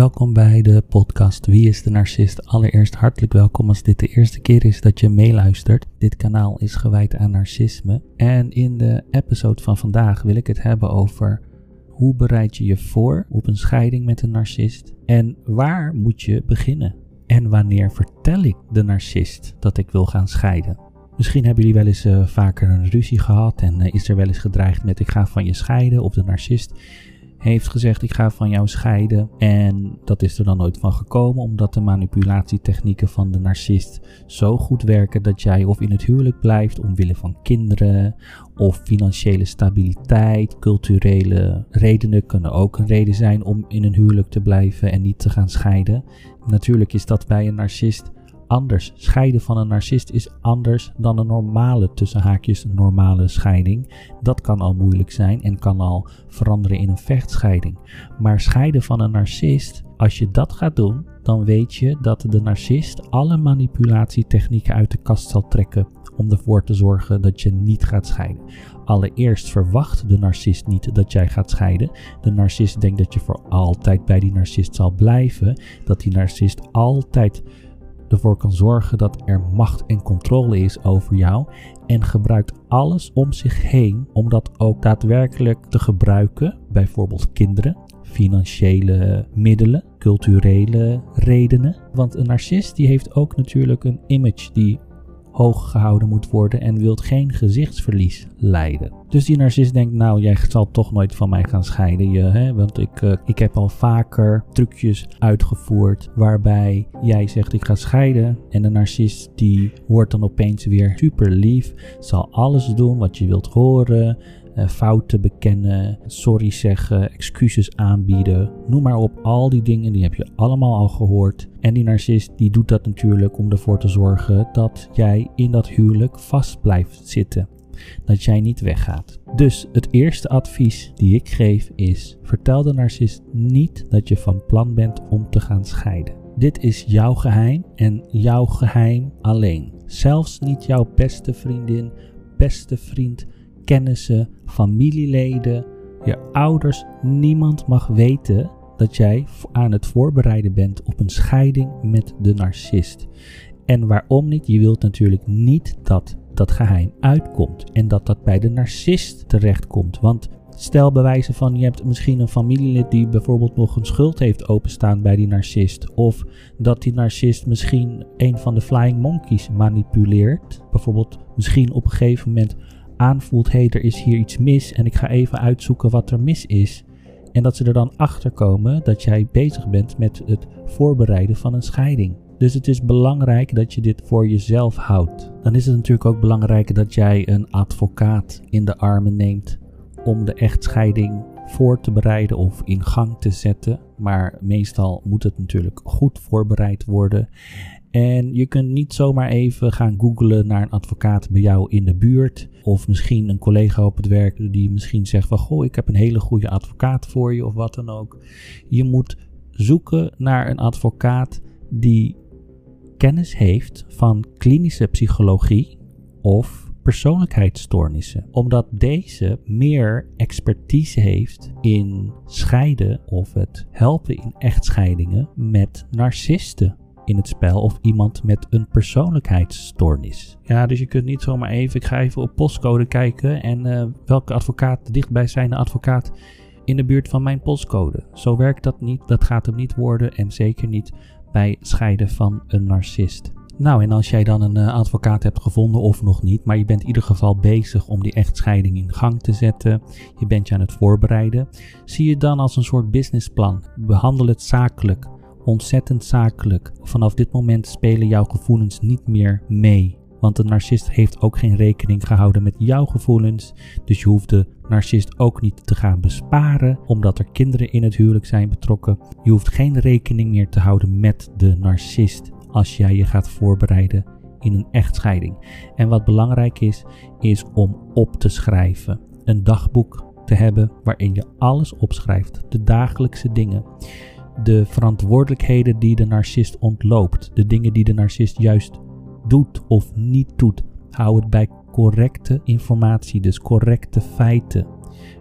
Welkom bij de podcast Wie is de Narcist? Allereerst hartelijk welkom als dit de eerste keer is dat je meeluistert. Dit kanaal is gewijd aan narcisme. En in de episode van vandaag wil ik het hebben over hoe bereid je je voor op een scheiding met een narcist? En waar moet je beginnen? En wanneer vertel ik de narcist dat ik wil gaan scheiden? Misschien hebben jullie wel eens uh, vaker een ruzie gehad en uh, is er wel eens gedreigd met ik ga van je scheiden of de narcist heeft gezegd ik ga van jou scheiden. En dat is er dan nooit van gekomen omdat de manipulatietechnieken van de narcist zo goed werken dat jij of in het huwelijk blijft omwille van kinderen of financiële stabiliteit, culturele redenen kunnen ook een reden zijn om in een huwelijk te blijven en niet te gaan scheiden. Natuurlijk is dat bij een narcist anders. Scheiden van een narcist is anders dan een normale, tussen haakjes, normale scheiding. Dat kan al moeilijk zijn en kan al veranderen in een vechtscheiding. Maar scheiden van een narcist, als je dat gaat doen, dan weet je dat de narcist alle manipulatietechnieken uit de kast zal trekken om ervoor te zorgen dat je niet gaat scheiden. Allereerst verwacht de narcist niet dat jij gaat scheiden. De narcist denkt dat je voor altijd bij die narcist zal blijven. Dat die narcist altijd ervoor kan zorgen dat er macht en controle is over jou en gebruikt alles om zich heen om dat ook daadwerkelijk te gebruiken, bijvoorbeeld kinderen, financiële middelen, culturele redenen. Want een narcist die heeft ook natuurlijk een image die hoog gehouden moet worden en wilt geen gezichtsverlies lijden. Dus die narcist denkt, nou jij zal toch nooit van mij gaan scheiden, je, hè? want ik, uh, ik heb al vaker trucjes uitgevoerd waarbij jij zegt ik ga scheiden en de narcist die wordt dan opeens weer super lief, zal alles doen wat je wilt horen, fouten bekennen, sorry zeggen, excuses aanbieden. Noem maar op, al die dingen die heb je allemaal al gehoord. En die narcist die doet dat natuurlijk om ervoor te zorgen dat jij in dat huwelijk vast blijft zitten. Dat jij niet weggaat. Dus het eerste advies die ik geef is: vertel de narcist niet dat je van plan bent om te gaan scheiden. Dit is jouw geheim en jouw geheim alleen. Zelfs niet jouw beste vriendin, beste vriend kennissen, familieleden, je ouders, niemand mag weten dat jij aan het voorbereiden bent op een scheiding met de narcist. En waarom niet? Je wilt natuurlijk niet dat dat geheim uitkomt en dat dat bij de narcist terechtkomt. Want stel bewijzen van je hebt misschien een familielid die bijvoorbeeld nog een schuld heeft openstaan bij die narcist. Of dat die narcist misschien een van de flying monkeys manipuleert. Bijvoorbeeld misschien op een gegeven moment aanvoelt, hey, er is hier iets mis en ik ga even uitzoeken wat er mis is. En dat ze er dan achter komen dat jij bezig bent met het voorbereiden van een scheiding. Dus het is belangrijk dat je dit voor jezelf houdt. Dan is het natuurlijk ook belangrijk dat jij een advocaat in de armen neemt om de echtscheiding voor te bereiden of in gang te zetten. Maar meestal moet het natuurlijk goed voorbereid worden. En je kunt niet zomaar even gaan googlen naar een advocaat bij jou in de buurt. Of misschien een collega op het werk die misschien zegt van goh, ik heb een hele goede advocaat voor je of wat dan ook. Je moet zoeken naar een advocaat die kennis heeft van klinische psychologie of persoonlijkheidsstoornissen. Omdat deze meer expertise heeft in scheiden of het helpen in echtscheidingen met narcisten in het spel of iemand met een persoonlijkheidsstoornis. Ja, dus je kunt niet zomaar even, ik ga even op postcode kijken en uh, welke advocaat dichtbij zijn de advocaat in de buurt van mijn postcode. Zo werkt dat niet, dat gaat hem niet worden en zeker niet bij scheiden van een narcist. Nou, en als jij dan een uh, advocaat hebt gevonden of nog niet, maar je bent in ieder geval bezig om die echtscheiding in gang te zetten, je bent je aan het voorbereiden, zie je dan als een soort businessplan. Behandel het zakelijk ontzettend zakelijk. Vanaf dit moment spelen jouw gevoelens niet meer mee. Want de narcist heeft ook geen rekening gehouden met jouw gevoelens. Dus je hoeft de narcist ook niet te gaan besparen, omdat er kinderen in het huwelijk zijn betrokken. Je hoeft geen rekening meer te houden met de narcist als jij je gaat voorbereiden in een echtscheiding. En wat belangrijk is, is om op te schrijven. Een dagboek te hebben waarin je alles opschrijft, de dagelijkse dingen de verantwoordelijkheden die de narcist ontloopt, de dingen die de narcist juist doet of niet doet. Hou het bij correcte informatie, dus correcte feiten.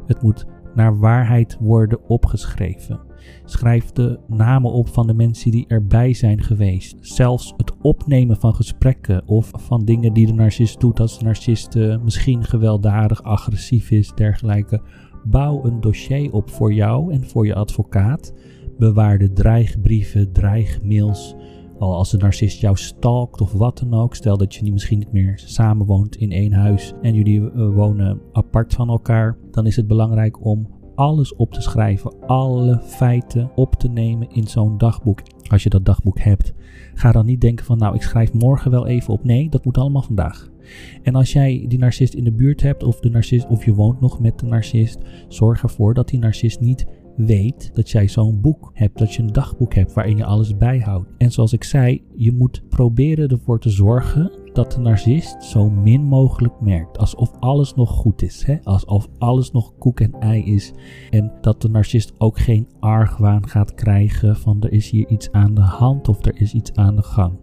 Het moet naar waarheid worden opgeschreven. Schrijf de namen op van de mensen die erbij zijn geweest. Zelfs het opnemen van gesprekken of van dingen die de narcist doet als de narcist uh, misschien gewelddadig, agressief is, dergelijke. Bouw een dossier op voor jou en voor je advocaat. Bewaar de dreigbrieven, dreigmails. Al als de narcist jou stalkt of wat dan ook. Stel dat je misschien niet meer samen woont in één huis en jullie uh, wonen apart van elkaar. Dan is het belangrijk om alles op te schrijven, alle feiten op te nemen in zo'n dagboek. Als je dat dagboek hebt, ga dan niet denken van nou ik schrijf morgen wel even op. Nee, dat moet allemaal vandaag. En als jij die narcist in de buurt hebt of, de narcist, of je woont nog met de narcist, zorg ervoor dat die narcist niet weet dat jij zo'n boek hebt, dat je een dagboek hebt waarin je alles bijhoudt. En zoals ik zei, je moet proberen ervoor te zorgen dat de narcist zo min mogelijk merkt. Alsof alles nog goed is. Hè? Alsof alles nog koek en ei is. En dat de narcist ook geen argwaan gaat krijgen van er is hier iets aan de hand of er is iets aan de gang.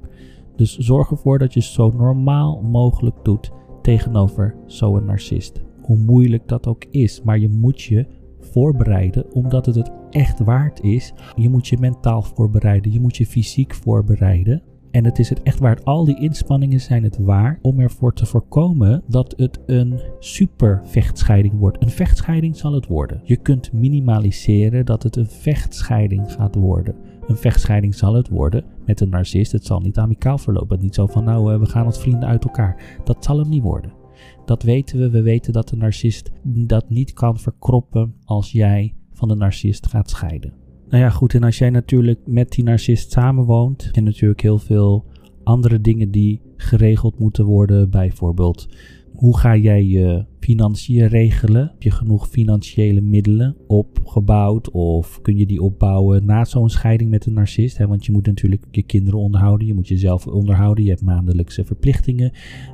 Dus zorg ervoor dat je zo normaal mogelijk doet tegenover zo'n narcist. Hoe moeilijk dat ook is, maar je moet je voorbereiden omdat het het echt waard is. Je moet je mentaal voorbereiden, je moet je fysiek voorbereiden. En het is het echt waard. Al die inspanningen zijn het waar om ervoor te voorkomen dat het een super vechtscheiding wordt. Een vechtscheiding zal het worden. Je kunt minimaliseren dat het een vechtscheiding gaat worden. Een vechtscheiding zal het worden met een narcist. Het zal niet amicaal verlopen. Niet zo van nou, eh, we gaan als vrienden uit elkaar. Dat zal hem niet worden. Dat weten we. We weten dat de narcist dat niet kan verkroppen als jij van de narcist gaat scheiden. Nou ja, goed. En als jij natuurlijk met die narcist samenwoont, heb je natuurlijk heel veel andere dingen die geregeld moeten worden. Bijvoorbeeld, hoe ga jij je financiën regelen? Heb je genoeg financiële middelen opgebouwd of kun je die opbouwen na zo'n scheiding met een narcist? Want je moet natuurlijk je kinderen onderhouden, je moet jezelf onderhouden, je hebt maandelijkse verplichtingen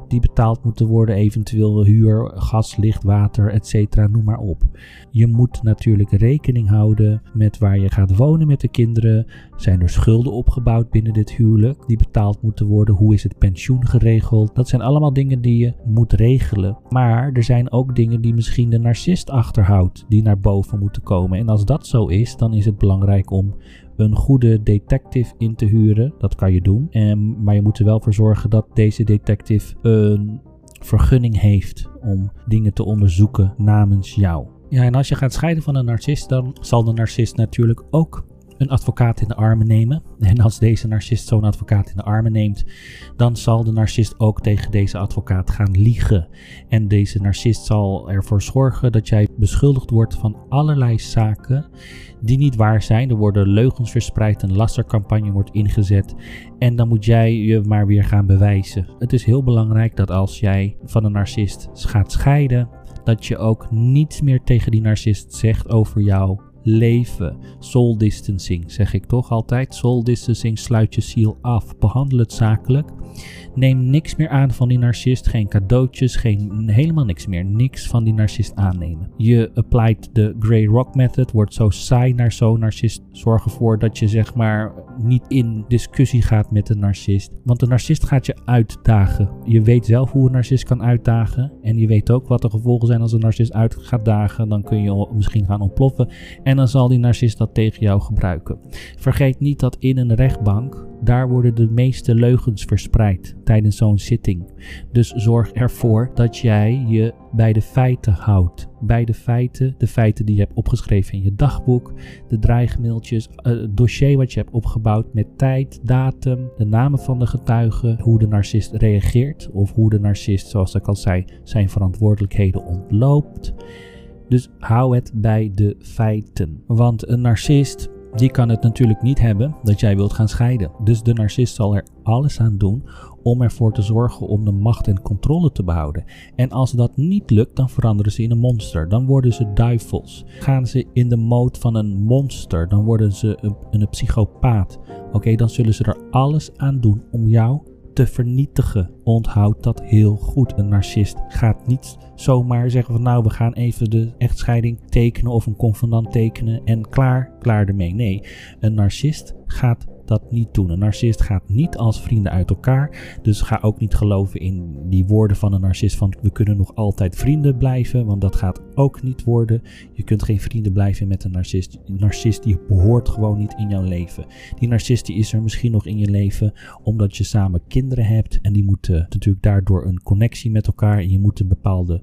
die betaald moeten worden, eventueel huur, gas, licht, water, etc. Noem maar op. Je moet natuurlijk rekening houden met waar je gaat wonen met de kinderen. Zijn er schulden opgebouwd binnen dit huwelijk die betaald moeten worden? Hoe is het pensioen geregeld? Dat zijn allemaal dingen die je moet regelen. Maar er zijn ook dingen die misschien de narcist achterhoudt, die naar boven moeten komen. En als dat zo is, dan is het belangrijk om een goede detective in te huren. Dat kan je doen. En, maar je moet er wel voor zorgen dat deze detective een vergunning heeft om dingen te onderzoeken namens jou. Ja, en als je gaat scheiden van een narcist, dan zal de narcist natuurlijk ook een advocaat in de armen nemen. En als deze narcist zo'n advocaat in de armen neemt, dan zal de narcist ook tegen deze advocaat gaan liegen. En deze narcist zal ervoor zorgen dat jij beschuldigd wordt van allerlei zaken die niet waar zijn. Er worden leugens verspreid, een lastercampagne wordt ingezet. En dan moet jij je maar weer gaan bewijzen. Het is heel belangrijk dat als jij van een narcist gaat scheiden, dat je ook niets meer tegen die narcist zegt over jou leven. Soul distancing zeg ik toch altijd. Soul distancing sluit je ziel af. Behandel het zakelijk. Neem niks meer aan van die narcist. Geen cadeautjes, geen, helemaal niks meer. Niks van die narcist aannemen. Je applied de Grey Rock Method. Wordt zo saai naar zo'n narcist. Zorg ervoor dat je zeg maar niet in discussie gaat met de narcist. Want de narcist gaat je uitdagen. Je weet zelf hoe een narcist kan uitdagen. En je weet ook wat de gevolgen zijn als een narcist uit gaat dagen. Dan kun je misschien gaan ontploffen. En dan zal die narcist dat tegen jou gebruiken. Vergeet niet dat in een rechtbank daar worden de meeste leugens verspreid tijdens zo'n zitting. Dus zorg ervoor dat jij je bij de feiten houdt. Bij de feiten, de feiten die je hebt opgeschreven in je dagboek, de dreigmailtjes, eh, het dossier wat je hebt opgebouwd met tijd, datum, de namen van de getuigen, hoe de narcist reageert of hoe de narcist, zoals ik al zei, zijn verantwoordelijkheden ontloopt. Dus hou het bij de feiten. Want een narcist die kan het natuurlijk niet hebben dat jij wilt gaan scheiden. Dus de narcist zal er alles aan doen om ervoor te zorgen om de macht en controle te behouden. En als dat niet lukt, dan veranderen ze in een monster. Dan worden ze duivels. Gaan ze in de mode van een monster, dan worden ze een, een psychopaat. Oké, dan zullen ze er alles aan doen om jou te vernietigen. Onthoud dat heel goed. Een narcist gaat niet zomaar zeggen van nou we gaan even de echtscheiding tekenen of een convenant tekenen en klaar, klaar ermee. Nee, een narcist gaat dat niet doen. Een narcist gaat niet als vrienden uit elkaar. Dus ga ook niet geloven in die woorden van een narcist van we kunnen nog altijd vrienden blijven. Want dat gaat ook niet worden. Je kunt geen vrienden blijven met een narcist. Een narcist die behoort gewoon niet in jouw leven. Die narcist die is er misschien nog in je leven omdat je samen kinderen hebt. En die moeten natuurlijk daardoor een connectie met elkaar. En je moet een bepaalde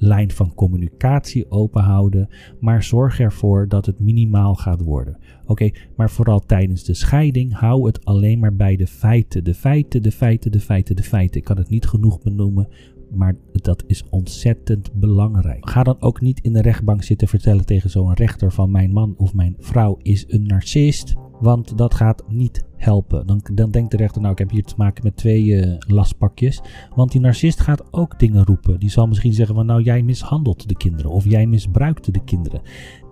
lijn van communicatie open houden, maar zorg ervoor dat het minimaal gaat worden. Oké, maar vooral tijdens de scheiding hou het alleen maar bij de feiten. De feiten, de feiten, de feiten, de feiten. Ik kan het niet genoeg benoemen, maar dat is ontzettend belangrijk. Ga dan ook niet in de rechtbank zitten vertellen tegen zo'n rechter van mijn man of mijn vrouw is een narcist. Want dat gaat niet helpen. Dan, dan denkt de rechter, nou ik heb hier te maken met twee uh, lastpakjes. Want die narcist gaat ook dingen roepen. Die zal misschien zeggen van nou jij mishandelt de kinderen. Of jij misbruikte de kinderen.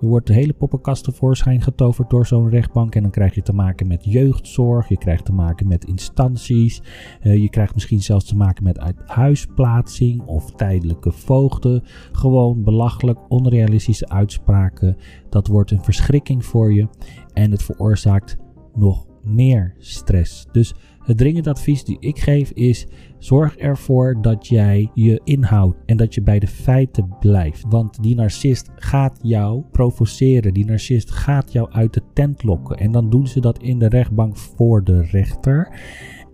Er wordt de hele poppenkast tevoorschijn getoverd door zo'n rechtbank. En dan krijg je te maken met jeugdzorg. Je krijgt te maken met instanties. Uh, je krijgt misschien zelfs te maken met uithuisplaatsing of tijdelijke voogden. Gewoon belachelijk, onrealistische uitspraken. Dat wordt een verschrikking voor je. En het veroorzaakt nog meer stress. Dus het dringend advies die ik geef is: zorg ervoor dat jij je inhoudt en dat je bij de feiten blijft. Want die narcist gaat jou provoceren. Die narcist gaat jou uit de tent lokken. En dan doen ze dat in de rechtbank voor de rechter.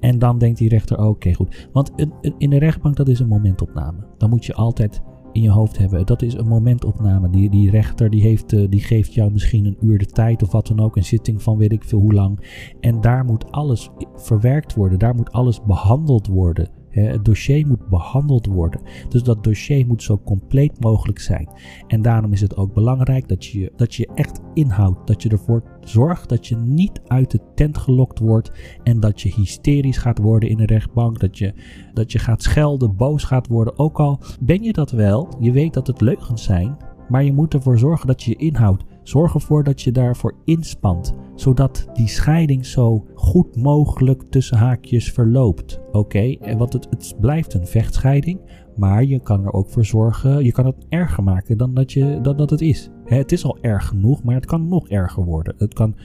En dan denkt die rechter: oké, goed. Want in de rechtbank dat is een momentopname. Dan moet je altijd in je hoofd hebben. Dat is een momentopname. Die, die rechter die heeft, uh, die geeft jou misschien een uur de tijd of wat dan ook. Een zitting van weet ik veel hoe lang. En daar moet alles verwerkt worden. Daar moet alles behandeld worden. Het dossier moet behandeld worden. Dus dat dossier moet zo compleet mogelijk zijn. En daarom is het ook belangrijk dat je dat je echt inhoudt. Dat je ervoor zorgt dat je niet uit de tent gelokt wordt. En dat je hysterisch gaat worden in de rechtbank. Dat je, dat je gaat schelden, boos gaat worden. Ook al ben je dat wel, je weet dat het leugens zijn. Maar je moet ervoor zorgen dat je je inhoudt. Zorg ervoor dat je daarvoor inspant, zodat die scheiding zo goed mogelijk tussen haakjes verloopt. Oké, en want het, het blijft een vechtscheiding, maar je kan er ook voor zorgen, je kan het erger maken dan dat, je, dan dat het is. Het is al erg genoeg, maar het kan nog erger worden. Het kan,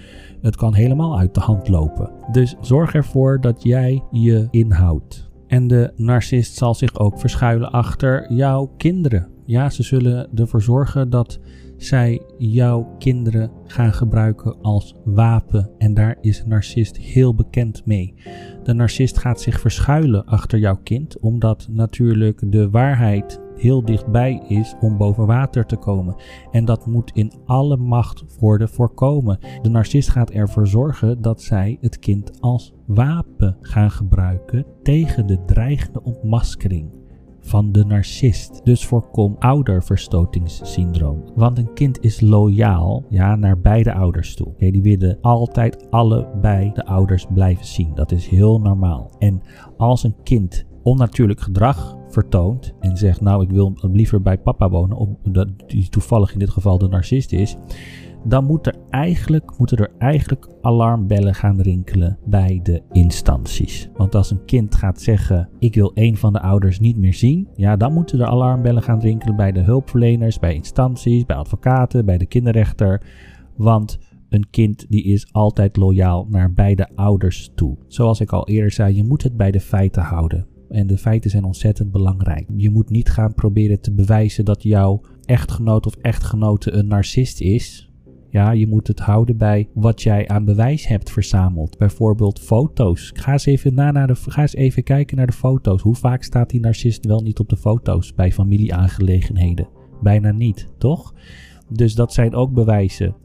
het kan helemaal uit de hand lopen. Dus zorg ervoor dat jij je inhoudt. En de narcist zal zich ook verschuilen achter jouw kinderen. Ja, ze zullen ervoor zorgen dat zij jouw kinderen gaan gebruiken als wapen. En daar is een narcist heel bekend mee. De narcist gaat zich verschuilen achter jouw kind, omdat natuurlijk de waarheid heel dichtbij is om boven water te komen. En dat moet in alle macht worden voorkomen. De narcist gaat ervoor zorgen dat zij het kind als wapen gaan gebruiken tegen de dreigende ontmaskering van de narcist. Dus voorkom ouderverstotingssyndroom. Want een kind is loyaal ja, naar beide ouders toe. Okay, die willen altijd allebei de ouders blijven zien. Dat is heel normaal. En als een kind onnatuurlijk gedrag vertoont en zegt nou ik wil liever bij papa wonen, omdat die toevallig in dit geval de narcist is, dan moet er eigenlijk, moeten er eigenlijk alarmbellen gaan rinkelen bij de instanties. Want als een kind gaat zeggen: Ik wil een van de ouders niet meer zien, ja, dan moeten er alarmbellen gaan rinkelen bij de hulpverleners, bij instanties, bij advocaten, bij de kinderrechter. Want een kind die is altijd loyaal naar beide ouders toe. Zoals ik al eerder zei, je moet het bij de feiten houden. En de feiten zijn ontzettend belangrijk. Je moet niet gaan proberen te bewijzen dat jouw echtgenoot of echtgenote een narcist is. Ja, je moet het houden bij wat jij aan bewijs hebt verzameld. Bijvoorbeeld foto's. Ga eens even, na naar de, ga eens even kijken naar de foto's. Hoe vaak staat die narcist wel niet op de foto's bij familieaangelegenheden? Bijna niet, toch? Dus dat zijn ook bewijzen.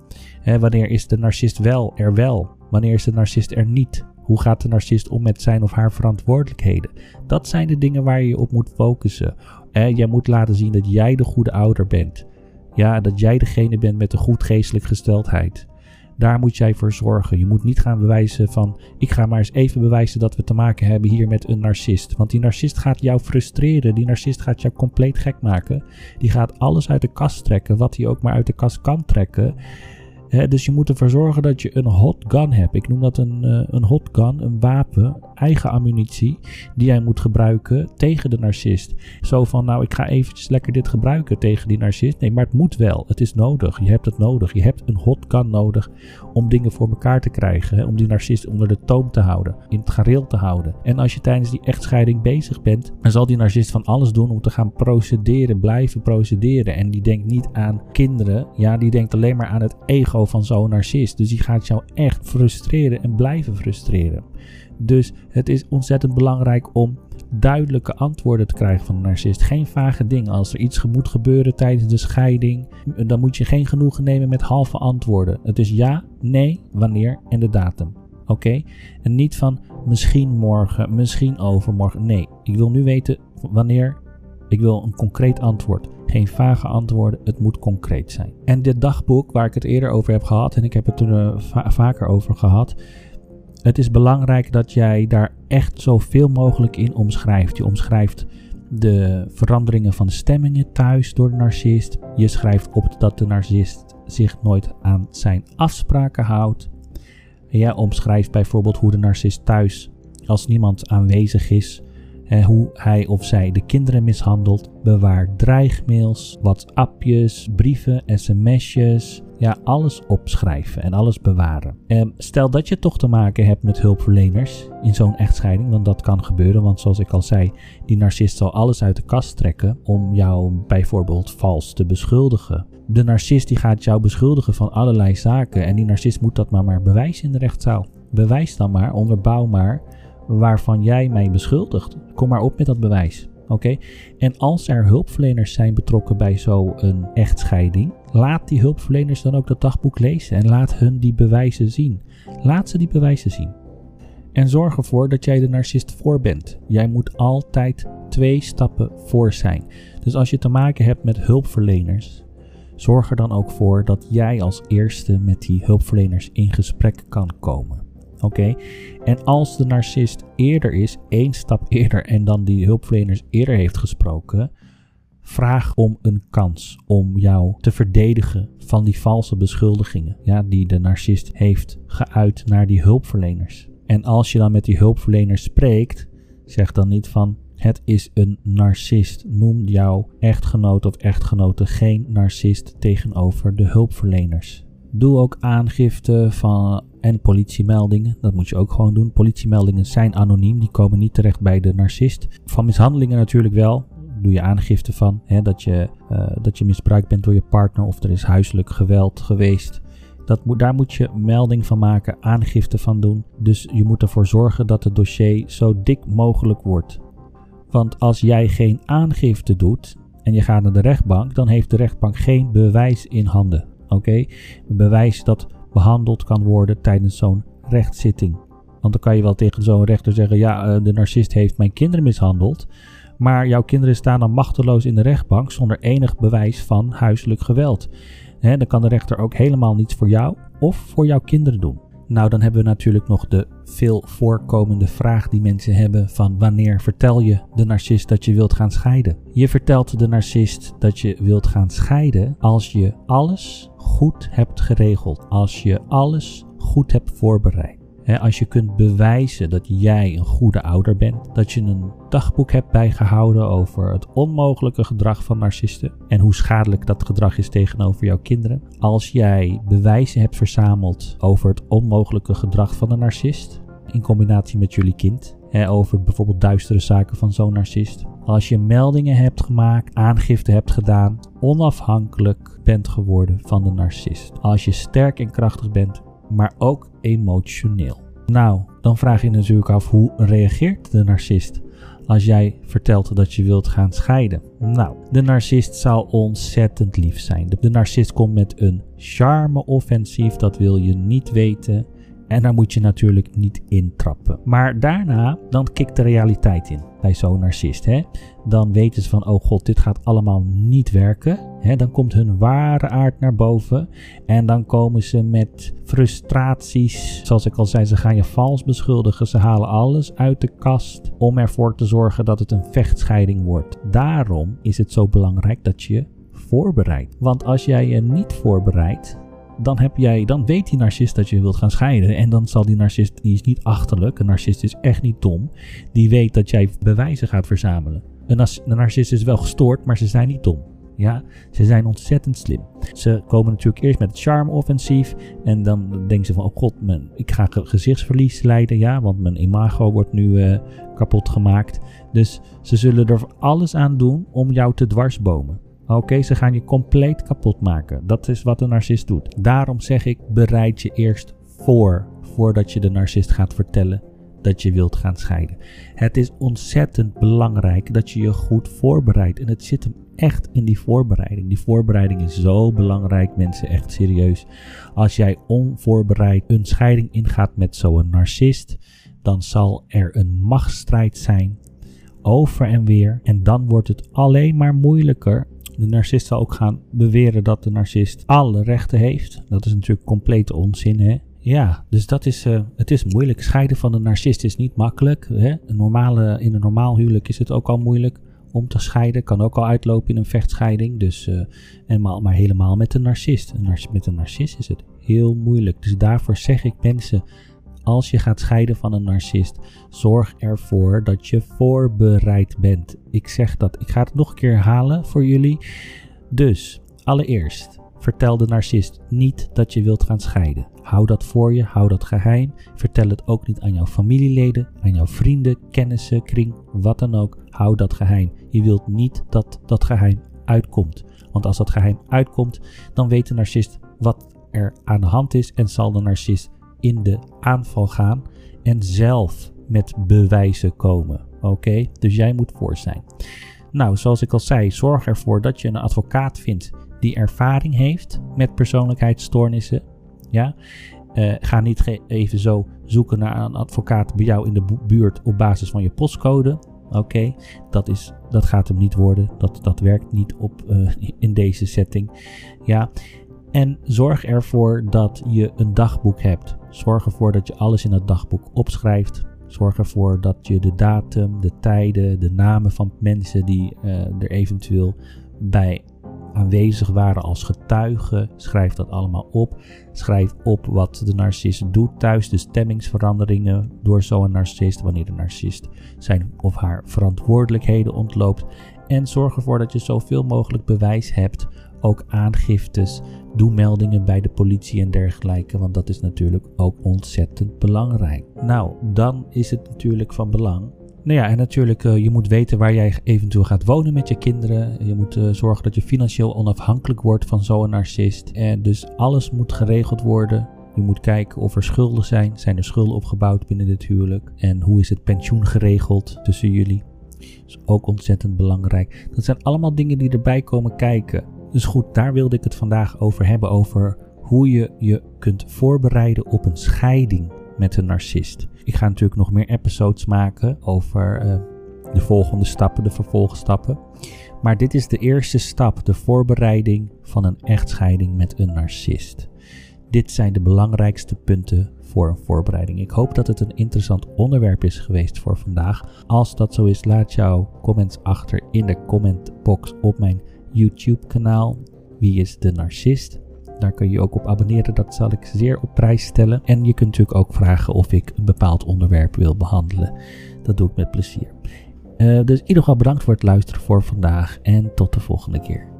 wanneer is de narcist wel er wel? Wanneer is de narcist er niet? Hoe gaat de narcist om met zijn of haar verantwoordelijkheden? Dat zijn de dingen waar je op moet focussen. jij moet laten zien dat jij de goede ouder bent. Ja, dat jij degene bent met de goed geestelijk gesteldheid. Daar moet jij voor zorgen. Je moet niet gaan bewijzen van, ik ga maar eens even bewijzen dat we te maken hebben hier met een narcist. Want die narcist gaat jou frustreren. Die narcist gaat jou compleet gek maken. Die gaat alles uit de kast trekken, wat hij ook maar uit de kast kan trekken. dus je moet ervoor zorgen dat je een hot gun hebt. Ik noem dat een, uh, een hot gun, een wapen. Eigen ammunitie die jij moet gebruiken tegen de narcist. Zo van, nou, ik ga eventjes lekker dit gebruiken tegen die narcist. Nee, maar het moet wel. Het is nodig. Je hebt het nodig. Je hebt een hotgun nodig om dingen voor elkaar te krijgen. Om die narcist onder de toom te houden, in het gareel te houden. En als je tijdens die echtscheiding bezig bent, dan zal die narcist van alles doen om te gaan procederen, blijven procederen. En die denkt niet aan kinderen. Ja, die denkt alleen maar aan het ego van zo'n narcist. Dus die gaat jou echt frustreren en blijven frustreren. Dus het is ontzettend belangrijk om duidelijke antwoorden te krijgen van een narcist. Geen vage dingen. Als er iets moet gebeuren tijdens de scheiding, dan moet je geen genoegen nemen met halve antwoorden. Het is ja, nee, wanneer en de datum. Oké? En niet van misschien morgen, misschien overmorgen. Nee, ik wil nu weten wanneer. Ik wil een concreet antwoord. Geen vage antwoorden, het moet concreet zijn. En dit dagboek waar ik het eerder over heb gehad, en ik heb het er vaker over gehad, het is belangrijk dat jij daar echt zoveel mogelijk in omschrijft. Je omschrijft de veranderingen van stemmingen thuis door de narcist. Je schrijft op dat de narcist zich nooit aan zijn afspraken houdt. En jij omschrijft bijvoorbeeld hoe de narcist thuis, als niemand aanwezig is, hoe hij of zij de kinderen mishandelt, bewaart dreigmails, WhatsAppjes, brieven, sms'jes, ja, alles opschrijven en alles bewaren. En stel dat je toch te maken hebt met hulpverleners in zo'n echtscheiding, want dat kan gebeuren, want zoals ik al zei, die narcist zal alles uit de kast trekken om jou bijvoorbeeld vals te beschuldigen. De narcist die gaat jou beschuldigen van allerlei zaken en die narcist moet dat maar maar bewijzen in de rechtszaal. Bewijs dan maar, onderbouw maar waarvan jij mij beschuldigt. Kom maar op met dat bewijs. Oké? En als er hulpverleners zijn betrokken bij zo'n echtscheiding, laat die hulpverleners dan ook dat dagboek lezen en laat hun die bewijzen zien. Laat ze die bewijzen zien. En zorg ervoor dat jij de narcist voor bent. Jij moet altijd twee stappen voor zijn. Dus als je te maken hebt met hulpverleners, zorg er dan ook voor dat jij als eerste met die hulpverleners in gesprek kan komen. Oké? En als de narcist eerder is, één stap eerder en dan die hulpverleners eerder heeft gesproken, vraag om een kans om jou te verdedigen van die valse beschuldigingen ja, die de narcist heeft geuit naar die hulpverleners. En als je dan met die hulpverleners spreekt, zeg dan niet van het is een narcist. Noem jouw echtgenoot of echtgenote geen narcist tegenover de hulpverleners. Doe ook aangifte van en politiemeldingen. Dat moet je ook gewoon doen. Politiemeldingen zijn anoniem, die komen niet terecht bij de narcist. Van mishandelingen natuurlijk wel. Doe je aangifte van hè, dat, je, uh, dat je misbruikt bent door je partner of er is huiselijk geweld geweest. Dat moet, daar moet je melding van maken, aangifte van doen. Dus je moet ervoor zorgen dat het dossier zo dik mogelijk wordt. Want als jij geen aangifte doet en je gaat naar de rechtbank, dan heeft de rechtbank geen bewijs in handen. Oké? Een bewijs dat behandeld kan worden tijdens zo'n rechtszitting. Want dan kan je wel tegen zo'n rechter zeggen: ja, eh, de narcist heeft mijn kinderen mishandeld. Maar jouw kinderen staan dan machteloos in de rechtbank zonder enig bewijs van huiselijk geweld. dan kan de rechter ook helemaal niets voor jou of voor jouw kinderen doen. Nou, dan hebben we natuurlijk nog de veel voorkomende vraag die mensen hebben van wanneer vertel je de narcist dat je wilt gaan scheiden? Je vertelt de narcist dat je wilt gaan scheiden als je alles goed hebt geregeld, als je alles goed hebt voorbereid. Als je kunt bewijzen dat jij een goede ouder bent, dat je een dagboek hebt bijgehouden over het onmogelijke gedrag van narcisten en hoe schadelijk dat gedrag is tegenover jouw kinderen. Als jij bewijzen hebt verzameld over het onmogelijke gedrag van een narcist in combinatie met jullie kind, over bijvoorbeeld duistere zaken van zo'n narcist. Als je meldingen hebt gemaakt, aangifte hebt gedaan, onafhankelijk bent geworden van de narcist. Als je sterk en krachtig bent, maar ook emotioneel. Nou, dan vraag je natuurlijk af hoe reageert de narcist als jij vertelt dat je wilt gaan scheiden? Nou, de narcist zal ontzettend lief zijn. De, narcist komt met een charme-offensief, dat wil je niet weten. En daar moet je natuurlijk niet intrappen. Maar daarna, dan kikt de realiteit in bij zo'n narcist. Hè? Dan weten ze van, oh god, dit gaat allemaal niet werken. Hè? Dan komt hun ware aard naar boven. En dan komen ze met frustraties. Zoals ik al zei, ze gaan je vals beschuldigen. Ze halen alles uit de kast om ervoor te zorgen dat het een vechtscheiding wordt. Daarom is het zo belangrijk dat je voorbereidt. Want als jij je niet voorbereidt, dan, heb jij, dan weet die narcist dat je wilt gaan scheiden. En dan zal die narcist, die is niet achterlijk, een narcist is echt niet dom. Die weet dat jij bewijzen gaat verzamelen. Een, narcist is wel gestoord, maar ze zijn niet dom. Ja, ze zijn ontzettend slim. Ze komen natuurlijk eerst met het charme-offensief. En dan denken ze van, oh god, ik ga gezichtsverlies lijden. Ja, want mijn imago wordt nu uh, kapot gemaakt. Dus ze zullen er alles aan doen om jou te dwarsbomen. Oké, ze gaan je compleet kapot maken. Dat is wat een narcist doet. Daarom zeg ik, bereid je eerst voor, voordat je de narcist gaat vertellen dat je wilt gaan scheiden. Het is ontzettend belangrijk dat je je goed voorbereidt. En het zit hem echt in die voorbereiding. Die voorbereiding is zo belangrijk, mensen, echt serieus. Als jij onvoorbereid een scheiding ingaat met zo'n narcist, dan zal er een machtsstrijd zijn over en weer. En dan wordt het alleen maar moeilijker. De narcist zal ook gaan beweren dat de narcist alle rechten heeft. Dat is natuurlijk complete onzin, hè? Ja, dus dat is, uh, het is moeilijk. Scheiden van een narcist is niet makkelijk. Hè? Een normale, in een normaal huwelijk is het ook al moeilijk om te scheiden. Kan ook al uitlopen in een vechtscheiding. Dus, uh, en maar, maar helemaal met een narcist. Een met een narcist is het heel moeilijk. Dus daarvoor zeg ik mensen, als je gaat scheiden van een narcist, zorg ervoor dat je voorbereid bent. Ik zeg dat, ik ga het nog een keer herhalen voor jullie. Dus, allereerst, vertel de narcist niet dat je wilt gaan scheiden. Hou dat voor je, hou dat geheim. Vertel het ook niet aan jouw familieleden, aan jouw vrienden, kennissen, kring, wat dan ook. Hou dat geheim. Je wilt niet dat dat geheim uitkomt. Want als dat geheim uitkomt, dan weet de narcist wat er aan de hand is en zal de narcist in de aanval gaan en zelf met bewijzen komen. Oké, dus jij moet voor zijn. Nou, zoals ik al zei, zorg ervoor dat je een advocaat vindt die ervaring heeft met persoonlijkheidsstoornissen. Ja? Uh, ga niet even zo zoeken naar een advocaat bij jou in de buurt op basis van je postcode. Oké, dat dat, dat gaat hem niet worden. Dat, dat werkt niet op, uh, in deze setting. Ja, en zorg ervoor dat je een dagboek hebt. Zorg ervoor dat je alles in het dagboek opschrijft. Zorg ervoor dat je de datum, de tijden, de namen van mensen die uh, er eventueel bij aanwezig waren als getuigen. Schrijf dat allemaal op. Schrijf op wat de narcist doet thuis, de stemmingsveranderingen door zo'n narcist, wanneer de narcist zijn of haar verantwoordelijkheden ontloopt. En zorg ervoor dat je zoveel mogelijk bewijs hebt, ook aangiftes, doe meldingen bij de politie en dergelijke, want dat is natuurlijk ook ontzettend belangrijk. Nou, dan is het natuurlijk van belang nou ja, en natuurlijk, uh, je moet weten waar jij eventueel gaat wonen met je kinderen. Je moet uh, zorgen dat je financieel onafhankelijk wordt van zo'n narcist. En dus alles moet geregeld worden. Je moet kijken of er schulden zijn. Zijn er schulden opgebouwd binnen dit huwelijk? En hoe is het pensioen geregeld tussen jullie? Dat is ook ontzettend belangrijk. Dat zijn allemaal dingen die erbij komen kijken. Dus goed, daar wilde ik het vandaag over hebben. Over hoe je je kunt voorbereiden op een scheiding met een narcist. Ik ga natuurlijk nog meer episodes maken over uh, de volgende stappen, de vervolgstappen. Maar dit is de eerste stap, de voorbereiding van een echtscheiding met een narcist. Dit zijn de belangrijkste punten voor een voorbereiding. Ik hoop dat het een interessant onderwerp is geweest voor vandaag. Als dat zo is, laat jouw comments achter in de commentbox op mijn YouTube kanaal. Wie is de narcist? Daar kun je ook op abonneren, dat zal ik zeer op prijs stellen. En je kunt natuurlijk ook vragen of ik een bepaald onderwerp wil behandelen. Dat doe ik met plezier. Uh, dus in ieder geval bedankt voor het luisteren voor vandaag en tot de volgende keer.